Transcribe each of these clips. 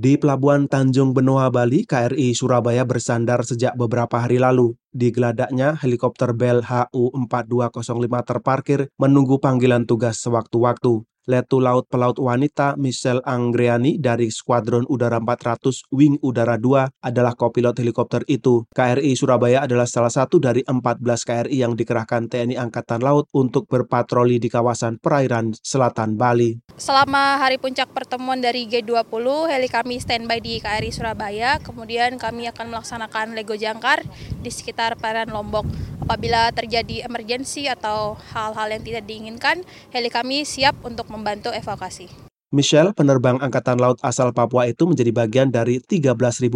Di Pelabuhan Tanjung Benoa, Bali, KRI Surabaya bersandar sejak beberapa hari lalu. Di geladaknya, helikopter Bell HU-4205 terparkir menunggu panggilan tugas sewaktu-waktu. Letu Laut Pelaut Wanita Michelle Anggreani dari Skuadron Udara 400 Wing Udara 2 adalah kopilot helikopter itu. KRI Surabaya adalah salah satu dari 14 KRI yang dikerahkan TNI Angkatan Laut untuk berpatroli di kawasan perairan selatan Bali. Selama hari puncak pertemuan dari G20, heli kami standby di KRI Surabaya, kemudian kami akan melaksanakan Lego Jangkar di sekitar perairan Lombok. Apabila terjadi emergensi atau hal-hal yang tidak diinginkan, heli kami siap untuk membantu evakuasi. Michelle, penerbang Angkatan Laut asal Papua itu menjadi bagian dari 13.400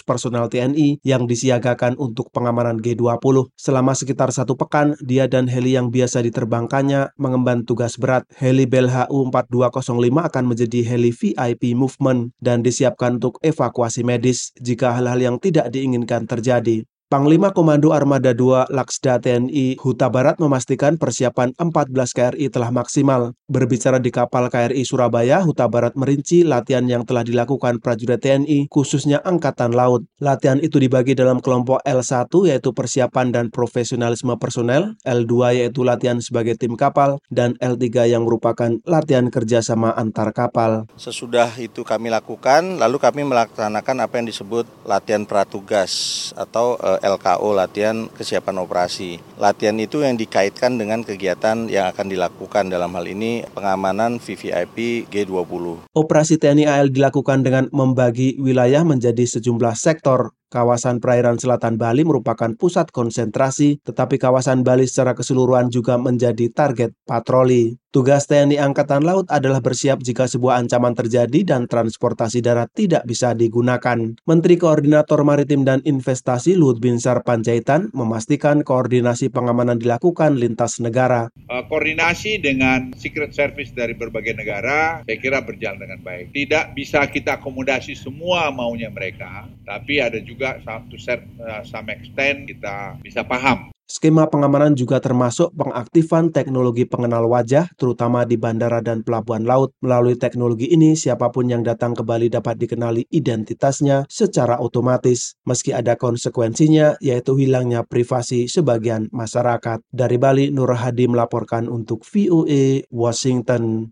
personel TNI yang disiagakan untuk pengamanan G20. Selama sekitar satu pekan, dia dan heli yang biasa diterbangkannya mengemban tugas berat. Heli Bell HU-4205 akan menjadi heli VIP movement dan disiapkan untuk evakuasi medis jika hal-hal yang tidak diinginkan terjadi. Panglima Komando Armada 2 Laksda TNI Huta Barat memastikan persiapan 14 KRI telah maksimal. Berbicara di kapal KRI Surabaya, Huta Barat merinci latihan yang telah dilakukan prajurit TNI, khususnya Angkatan Laut. Latihan itu dibagi dalam kelompok L1 yaitu persiapan dan profesionalisme personel, L2 yaitu latihan sebagai tim kapal, dan L3 yang merupakan latihan kerjasama antar kapal. Sesudah itu kami lakukan, lalu kami melaksanakan apa yang disebut latihan pratugas atau uh, LKO latihan kesiapan operasi. Latihan itu yang dikaitkan dengan kegiatan yang akan dilakukan dalam hal ini pengamanan VVIP G20. Operasi TNI AL dilakukan dengan membagi wilayah menjadi sejumlah sektor Kawasan perairan selatan Bali merupakan pusat konsentrasi, tetapi kawasan Bali secara keseluruhan juga menjadi target patroli. Tugas TNI Angkatan Laut adalah bersiap jika sebuah ancaman terjadi dan transportasi darat tidak bisa digunakan. Menteri Koordinator Maritim dan Investasi Luhut Binsar Panjaitan memastikan koordinasi pengamanan dilakukan lintas negara. Uh, koordinasi dengan Secret Service dari berbagai negara saya kira berjalan dengan baik. Tidak bisa kita akomodasi semua maunya mereka, tapi ada juga juga to set uh, some extent kita bisa paham. Skema pengamanan juga termasuk pengaktifan teknologi pengenal wajah, terutama di bandara dan pelabuhan laut. Melalui teknologi ini, siapa pun yang datang ke Bali dapat dikenali identitasnya secara otomatis, meski ada konsekuensinya, yaitu hilangnya privasi sebagian masyarakat. Dari Bali, Nur Hadi melaporkan untuk VOA Washington.